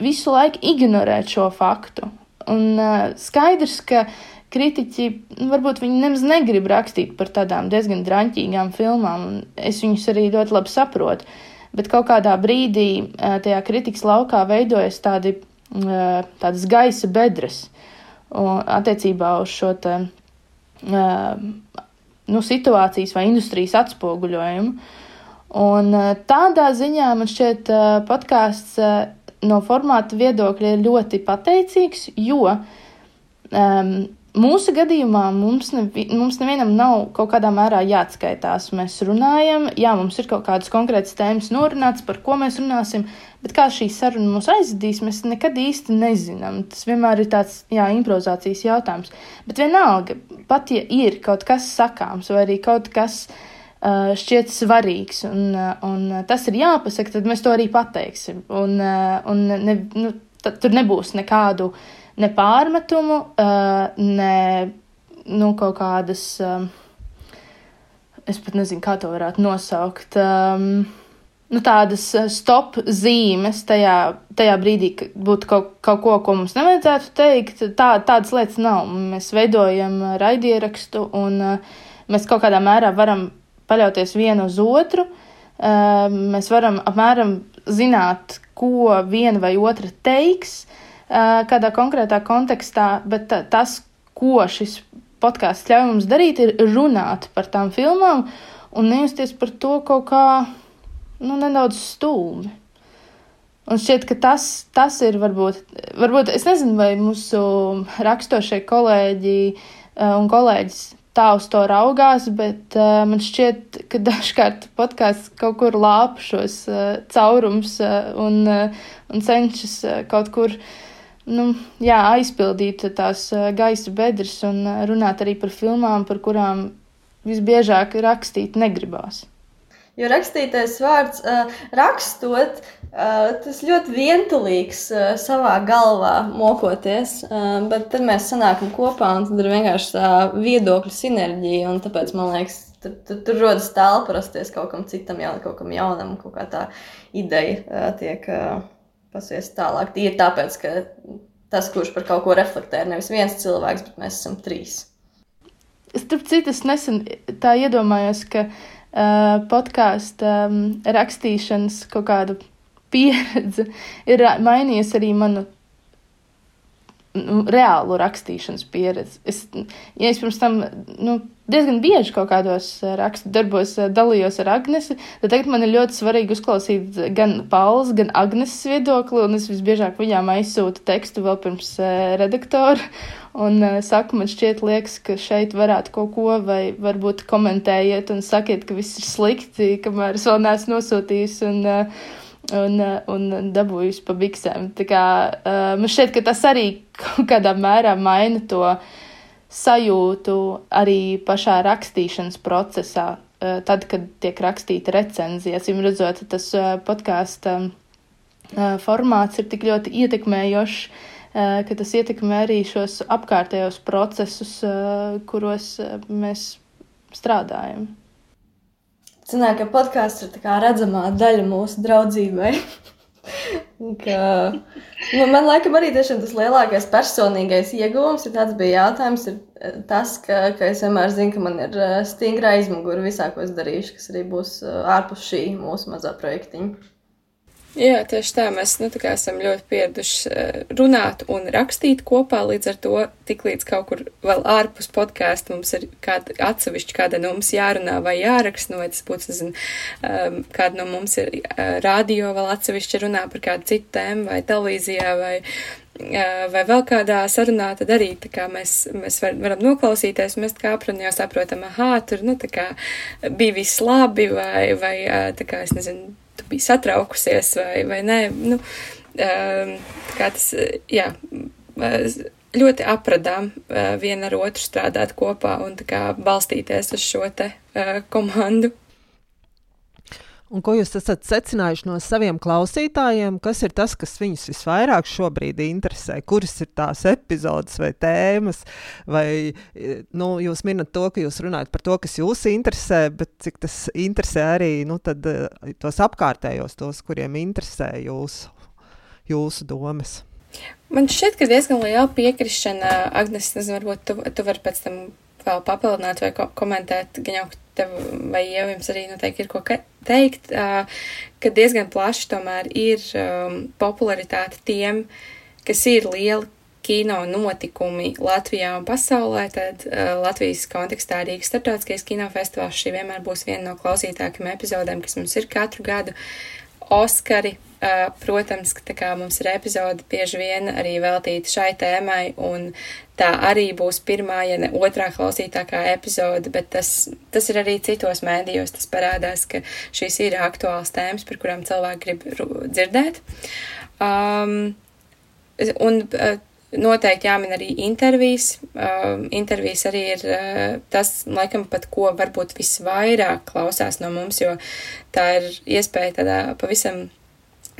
visu laiku ignorēt šo faktu. Un uh, skaidrs, ka kritiķi, nu, varbūt viņi nemaz negrib rakstīt par tādām diezgan draņķīgām filmām, un es viņus arī ļoti labi saprotu. Bet kaut kādā brīdī tajā kritikas laukā veidojas tādi, tādas gaisa bedres attiecībā uz šo te, nu, situācijas vai industrijas atspoguļojumu. Un tādā ziņā man šķiet podkāsts no formāta viedokļa ir ļoti pateicīgs, jo um, Mūsu gadījumā mums, nevi, mums nevienam nav kaut kādā mērā jāatskaitās. Mēs runājam, jā, mums ir kaut kādas konkrētas tēmas norunāts, par ko mēs runāsim, bet kā šī saruna mūs aizvedīs, mēs nekad īsti nezinām. Tas vienmēr ir tāds, jā, improvizācijas jautājums. Bet vienalga, pat ja ir kaut kas sakāms vai arī kaut kas uh, šķiet svarīgs un, uh, un tas ir jāpasaka, tad mēs to arī pateiksim. Un, un ne, nu, tur nebūs nekādu ne pārmetumu, ne nu, kaut kādas, es pat nezinu, kā to varētu nosaukt. Um, Nu, tādas stop zīmes tajā, tajā brīdī, kad būtu kaut, kaut ko, ko mums nevajadzētu teikt. Tā, tādas lietas nav. Mēs veidojam raidierakstu un uh, mēs kaut kādā mērā varam paļauties vienu uz otru. Uh, mēs varam apmēram zināt, ko viena vai otra teiks, kādā konkrētā kontekstā, bet tas, ko šis podkāsts ļauj mums darīt, ir runāt par tām filmām un nejusties par to kaut kā nu, nedaudz stūmi. Un šķiet, ka tas, tas ir varbūt, varbūt, es nezinu, vai mūsu rakstošie kolēģi un kolēģis tā uz to raugās, bet uh, man šķiet, ka dažkārt podkāsts kaut kur lāp šos uh, caurums uh, un, uh, un cenšas uh, kaut kur uh, nu, jā, aizpildīt tās gaisa bedres un runāt arī par filmām, par kurām visbiežāk rakstīt negribās. Jo rakstītais vārds, rakstot, tas ļoti vientulīgs savā galvā mokoties, bet tad mēs sanākam kopā un tad ir vienkārši tā viedokļu sinerģija, tāpēc man liekas, tur, tur, tur rodas telpa rasties kaut kam citam, jau kaut kam jaunam, kaut kā tā ideja tiek pasies tālāk. Tīri tāpēc, ka tas, kurš par kaut ko reflektē, ir nevis viens cilvēks, bet mēs esam trīs. Starp citu, es nesen tā iedomājos, ka uh, podkāstu um, rakstīšanas kaut kāda pieredze ir mainījusi arī manu nu, reālu rakstīšanas pieredzi. Es, ja es pirms tam nu, diezgan bieži kaut kādos eh, rakstu darbos eh, dalījos ar Agnesi, tad tagad man ir ļoti svarīgi uzklausīt gan Pauls, gan Agneses viedokli, un es visbiežāk viņām aizsūtu tekstu vēl pirms redaktora, un uh, saku, man šķiet liekas, ka šeit varētu kaut ko, vai varbūt komentējiet un sakiet, ka viss ir slikti, kamēr es vēl neesmu nosūtījis, un, uh, un, un dabūjusi pa biksēm. Tā kā uh, man šķiet, ka tas arī kaut kādā mērā maina to uh, sajūtu arī pašā rakstīšanas procesā, eh, tad, kad tiek rakstīta recenzija. Acīm redzot, tas eh, podkāstu eh, formāts ir tik ļoti ietekmējošs, ka tas ietekmē arī šos apkārtējos procesus, kuros mēs strādājam. Zināt, ka podkāsts ir redzamā daļa mūsu draudzībai. Ka, nu, man liekas, arī tas lielākais personīgais ieguvums ir tāds, bija jautājums, ir eh, tas, ka, ka es vienmēr zinu, ka man ir eh, stingra aizmugure visā, ko es darīšu, kas arī būs eh, ārpus šī mūsu mazā projektiņa. Jā, tieši tā. Mēs nu, tā esam ļoti pieraduši eh, runāt un rakstīt kopā. Līdz ar to, tiklīdz kaut kur vēl ārpus podkāstu mums ir kāda atsevišķa, kāda no mums jārunā vai jāraksta, nu, vai tas būtu, nezinu, um, kāda no mums ir uh, radio vēl atsevišķi runā par kādu citu tēmu vai televīzijā vai. Uh, vai vēl kādā sarunā, tad arī mēs, mēs var, varam noklausīties. Mēs kā aprunā jau saprotam, ah, tur nu, bija viss labi, vai, vai tā kā es nezinu, tu biji satraukusies vai, vai nē. Nu, um, kā tas, jā, ļoti apradām uh, viena ar otru strādāt kopā un kā balstīties uz šo te uh, komandu. Un ko jūs esat secinājuši no saviem klausītājiem? Kas ir tas, kas viņus visvairāk šobrīd interesē? Kuras ir tās epizodes vai tēmas? Vai nu, jūs minat to, ka jūs runājat par to, kas jūs interesē, bet cik tas interesē arī nu, tad, tos apkārtējos, tos, kuriem interesē jūsu, jūsu domas? Man šķiet, ka diezgan liela piekrišana, Agnes, nezinu, varbūt tu, tu vari pēc tam vēl papildināt vai ko komentēt, gan jau tev vai jau jums arī noteikti ir ko teikt, ka diezgan plaši tomēr ir popularitāte tiem, kas ir lieli kino notikumi Latvijā un pasaulē, tad uh, Latvijas kontekstā Rīgas starptautiskais kinofestivāls šī vienmēr būs viena no klausītākajām epizodēm, kas mums ir katru gadu. Oskari, protams, ka kā mums ir epizode bieži vien arī veltīta šai tēmai, un tā arī būs pirmā, ja ne otrā klausītākā epizode, bet tas, tas ir arī citos mēdījos, tas parādās, ka šīs ir aktuāls tēmas, par kurām cilvēki grib dzirdēt. Um, un uh, Noteikti jāmin arī intervijas. Uh, intervijas arī ir uh, tas, laikam, pat ko varbūt visvairāk klausās no mums, jo tā ir iespēja tādā pavisam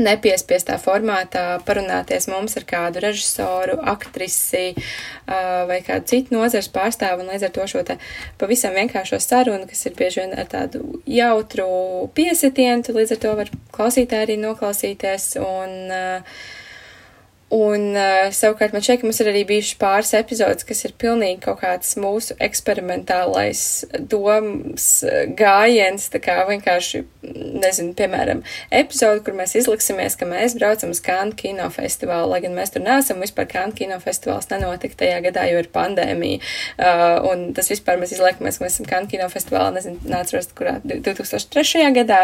nepiespiestā formātā parunāties mums ar kādu režisoru, aktrisi uh, vai kādu citu nozars pārstāvu, un līdz ar to šo te pavisam vienkāršo sarunu, kas ir bieži vien ar tādu jautru piesitienu, līdz ar to var klausītāji arī noklausīties, un uh, Un uh, savukārt man šeit mums ir arī bijuši pāris epizodes, kas ir pilnīgi kaut kāds mūsu eksperimentālais domas uh, gājiens, tā kā vienkārši, nezinu, piemēram, epizode, kur mēs izliksimies, ka mēs braucam uz Kānu kinofestivālu, lai gan mēs tur neesam, vispār Kānu kinofestivāls nenotika tajā gadā, jo ir pandēmija. Uh, un tas vispār mēs izliekamies, ka mēs esam Kānu kinofestivālā, nezinu, nāceros, kurā 2003. gadā.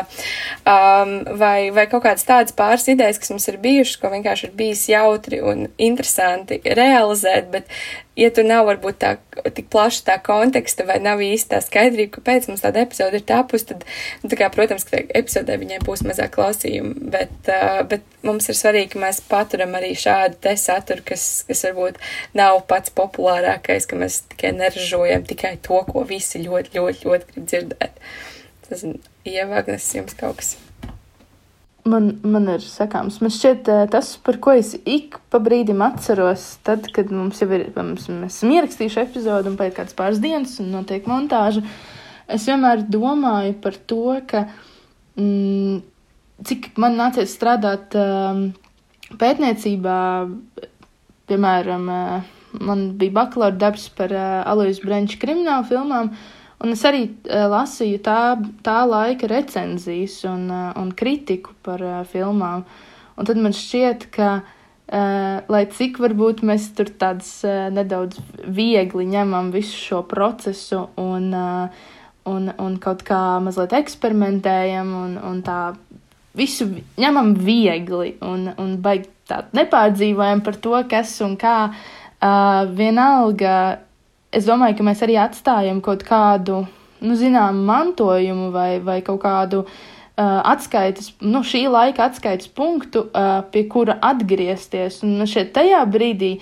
Um, vai, vai kaut kādas tādas pāris idejas, kas mums ir bijušas, ko vienkārši ir bijis jau jautri un interesanti realizēt, bet, ja tur nav varbūt tā tik plaša tā konteksta vai nav īsti tā skaidrība, kāpēc mums tāda epizode ir tapusi, tad, nu, tā kā, protams, ka epizodē viņai būs mazāk klausījumu, bet, uh, bet mums ir svarīgi, ka mēs paturam arī šādu te saturu, kas, kas varbūt nav pats populārākais, ka mēs tikai neražojam tikai to, ko visi ļoti, ļoti, ļoti grib dzirdēt. Tas ir ievagnes jums kaut kas man, man ir sakāms. Man šķiet, tas, par ko es ik pa brīdim atceros, tad, kad mums jau ir, mums, mēs esam ierakstījuši epizodu un paiet kāds pāris dienas un notiek montāža, es vienmēr domāju par to, ka mm, cik man nācies strādāt um, pētniecībā, piemēram, man bija bakalaura darbs par uh, Alojas Brenča kriminālu filmām. Uh, Un es arī uh, lasīju tā, tā laika recenzijas un, uh, un kritiku par uh, filmām. Un tad man šķiet, ka, uh, lai cik varbūt mēs tur tādas uh, nedaudz viegli ņemam visu šo procesu un, uh, un, un kaut kā mazliet eksperimentējam un, un tā visu ņemam viegli un, un baigi tā nepārdzīvojam par to, kas un kā. Uh, vienalga es domāju, ka mēs arī atstājam kaut kādu, nu, zinām, mantojumu vai, vai kaut kādu uh, atskaites, nu, šī laika atskaites punktu, uh, pie kura atgriezties. Un šeit tajā brīdī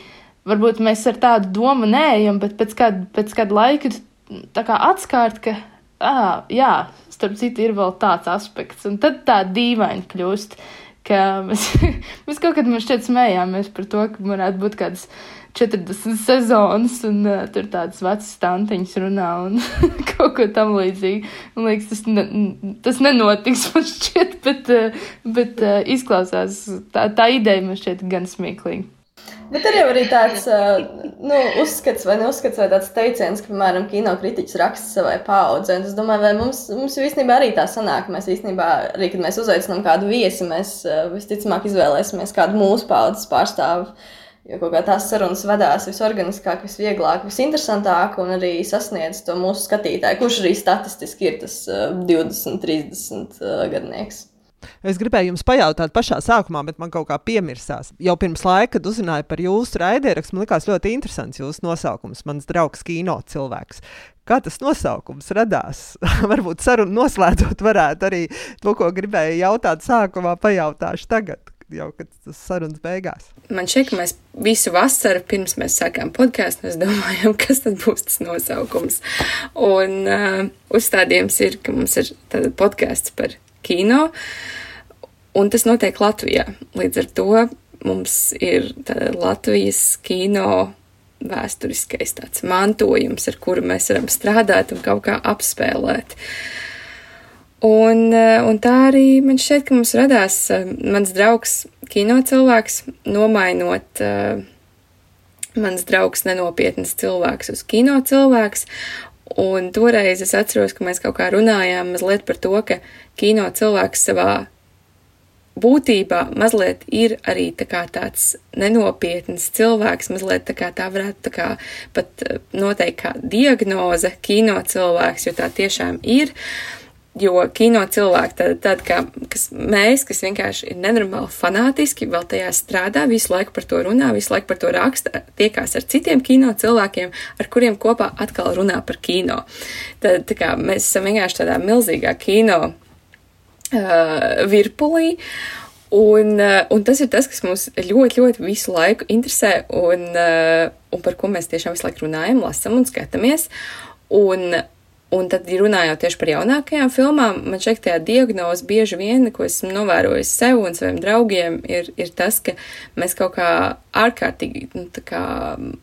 varbūt mēs ar tādu domu neejam, bet pēc kāda, pēc kāda laika tā kā atskārt, ka, ah, jā, starp citu ir vēl tāds aspekts, un tad tā dīvaini kļūst. Mēs, mēs kaut kad šķiet smējāmies par to, ka varētu būt kādas uh, 40 sezonas, un uh, tur tādas vecas stantiņas runā un kaut ko tam līdzīgu. Man liekas, tas, ne, tas nenotiks, man šķiet, bet, uh, bet uh, izklausās, tā, tā ideja man šķiet gan smieklīga. Bet ir jau arī tāds uh, nu, uzskats, vai neuzskats, vai tāds teiciens, ka, piemēram, kino kritiķis raksta savai paudzei. Es domāju, vai mums, mums īstenībā arī tā sanāk. Mēs īstenībā, arī, kad mēs uzaicinām kādu viesi, mēs uh, visticamāk izvēlēsimies kādu mūsu paudzes pārstāvu. Jo kā tās sarunas vedās visorganiskāk, visvieglāk, visinteresantāk un arī sasniedz to mūsu skatītāju, kurš arī statistiski ir tas uh, 20, 30 uh, gadnieks. Es gribēju jums pajautāt pašā sākumā, bet man kaut kā piemirsās. Jau pirms laika, kad uzzināju par jūsu raidierakstu, man likās ļoti interesants jūsu nosaukums. Mans draugs, kino cilvēks. Kā tas nosaukums radās? Varbūt sarunu noslēdzot, varētu arī to, ko gribēju jautāt sākumā, pajautāšu tagad jau tas sarunas beigās. Man šķiet, ka mēs visu vasaru pirms mēs sākām podkāstu, mēs domājam, kas tad būs tas nosaukums. Un uh, uzstādījums ir, ka mums ir podkāsts par kino, un tas notiek Latvijā. Līdz ar to mums ir Latvijas kino vēsturiskais tāds mantojums, ar kuru mēs varam strādāt un kaut kā apspēlēt. Un, un tā arī man šķiet, ka mums radās mans draugs, kino cilvēks, nomainot uh, mans draugs nenopietnas cilvēks uz kino cilvēks. Un toreiz es atceros, ka mēs kaut kā runājām mazliet par to, ka kino cilvēks savā būtībā mazliet ir arī tā kā tāds nenopietns cilvēks, mazliet tā kā tā varētu tā kā pat eh, noteikt kā diagnoze kino cilvēks, jo tā tiešām ir. Jo kino cilvēki, tad, tad kā, kas mēs, kas vienkārši ir nenormāli fanātiski, vēl tajā strādā, visu laiku par to runā, visu laiku par to raksta, tiekās ar citiem kino cilvēkiem, ar kuriem kopā atkal runā par kino. Tad, kā mēs esam vienkārši tādā milzīgā kino uh, virpulī. Un, un tas ir tas, kas mums ļoti, ļoti visu laiku interesē un, un par ko mēs tiešām visu laiku runājam, lasam un skatāmies. Un, Un tad, runājot tieši par jaunākajām filmām, man šeit tā diagnoze bieži vien, ko esmu novērojis sev un saviem draugiem, ir, ir tas, ka mēs kaut kā ārkārtīgi nu, kā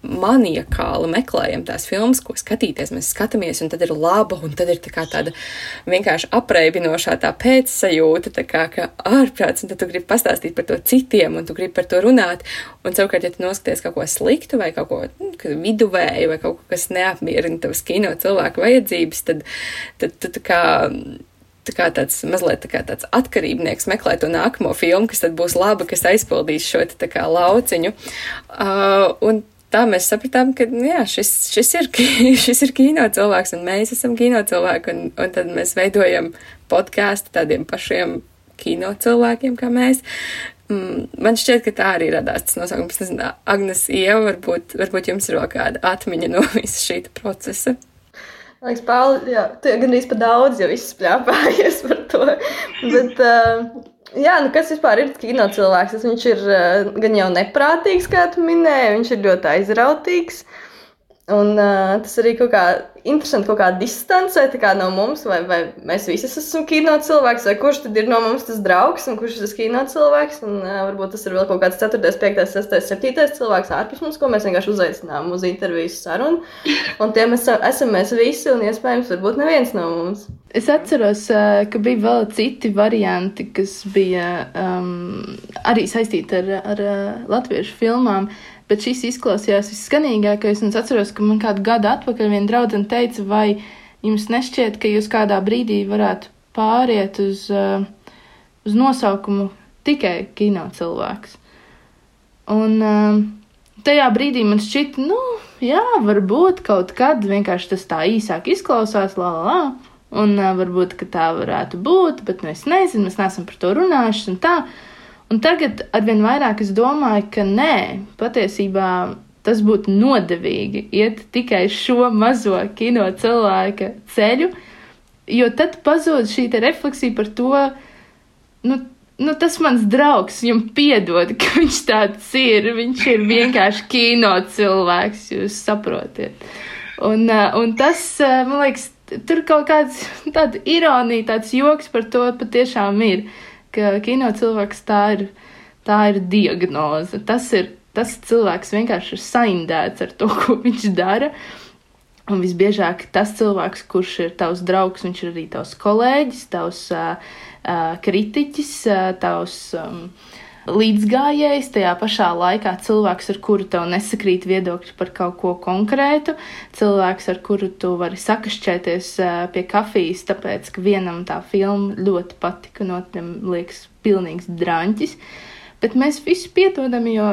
maniakāli meklējam tās filmas, ko skatīties. Mēs skatāmies, un tad ir laba, un tad ir tā tāda vienkārši apreibinošā tā pēcsajūta, tā kā ka ārprāts, un tad tu gribi pastāstīt par to citiem, un tu gribi par to runāt. Un savukārt, ja tu noskaties kaut ko sliktu vai kaut ko nu, viduvēju vai kaut ko, kas neapmierina tavas kino cilvēku vajadzības, tad, tad tu tā kā tā kā tāds mazliet tā kā tāds atkarībnieks meklē to nākamo filmu, kas tad būs laba, kas aizpildīs šo te tā kā lauciņu. Uh, un tā mēs sapratām, ka nu jā, šis, šis, ir, šis ir kino cilvēks un mēs esam kino cilvēki un, un tad mēs veidojam podkāstu tādiem pašiem kino cilvēkiem kā mēs. Mm, man šķiet, ka tā arī radās tas nosaukums. Nezinu, Agnes Ieva, varbūt, varbūt jums ir vēl kāda atmiņa no visa šī procesa. Man liekas, Pāli, jā, tu jau gandrīz pa daudz jau izspļāpājies par to. Bet, uh, jā, nu kas vispār ir kino cilvēks? Viņš ir uh, gan jau neprātīgs, kā tu minēji, viņš ir ļoti aizrautīgs. Un uh, tas arī kaut kā interesanti kaut kā distancē kā no mums, vai, vai mēs visi esam kino cilvēks, vai kurš tad ir no mums tas draugs un kurš ir tas kino cilvēks. Un, uh, varbūt tas ir vēl kaut kāds 4, 5, 6, 7 cilvēks ārpus mums, ko mēs vienkārši uzaicinām uz interviju sarunu. Un tie mēs esam mēs visi, un iespējams, varbūt neviens no mums. Es atceros, ka bija vēl citi varianti, kas bija um, arī saistīti ar, ar latviešu filmām. Bet šis izklausījās visskanīgākais, es atceros, ka man kādu gadu atpakaļ viena draudzene teica, vai jums nešķiet, ka jūs kādā brīdī varētu pāriet uz, uh, uz nosaukumu tikai kino cilvēks. Un uh, tajā brīdī man šķita, nu, jā, varbūt kaut kad vienkārši tas tā īsāk izklausās, la la la. Un uh, varbūt tā varētu būt, bet nu, es nezinu, mēs neesam par to runājuši un tā. Uh, Un tagad arvien vairāk es domāju, ka nē, patiesībā tas būtu nodevīgi iet tikai šo mazo kino cilvēka ceļu, jo tad pazūd šī refleksija par to, nu, nu, tas mans draugs, jums piedod, ka viņš tāds ir. Viņš ir vienkārši kino cilvēks, jūs saprotiet. Un, uh, un tas, uh, man liekas, tur kaut kāds tāds ironija, tāds joks par to patiešām ir ka kino cilvēks tā ir, tā ir diagnoze. Tas ir tas cilvēks vienkārši ir saindēts ar to, ko viņš dara. Un visbiežāk tas cilvēks, kurš ir tavs draugs, viņš ir arī tavs kolēģis, tavs uh, uh, kritiķis, uh, tavs um, līdzgājējs, tajā pašā laikā cilvēks, ar kuru tev nesakrīt viedokļi par kaut ko konkrētu, cilvēks, ar kuru tu vari sakašķēties pie kafijas, tāpēc, ka vienam tā filma ļoti patika, no tiem liekas pilnīgs draņķis. Bet mēs visi piedodam, jo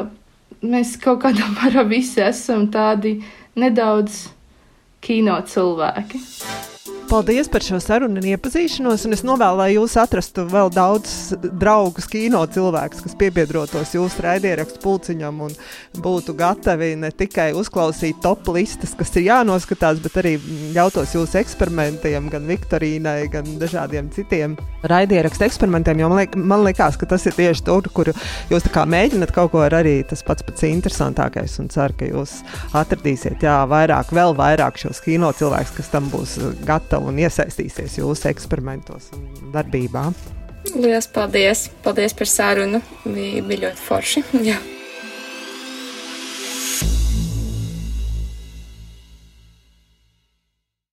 mēs kaut kādā mērā visi esam tādi nedaudz kino cilvēki. Paldies par šo sarunu un iepazīšanos. Un es novēlu, lai jūs atrastu vēl daudz draugus, kino cilvēkus, kas piebiedrotos jūsu raidierakstu pulciņam un būtu gatavi ne tikai uzklausīt top listas, kas ir jānoskatās, bet arī ļautos jūsu eksperimentiem, gan Viktorīnai, gan dažādiem citiem raidierakstu eksperimentiem. Jo man, liek, man liekas, ka tas ir tieši tur, kur jūs mēģināt kaut ko ar arī tas pats pats interesantākais. Un ceru, ka jūs atradīsiet jā, vairāk, vēl vairāk šos kino cilvēkus, kas tam būs gatavi un iesaistīsies jūsu eksperimentos un darbībā. Lielas paldies! Paldies par sarunu! Bija, bija ļoti forši! Jā.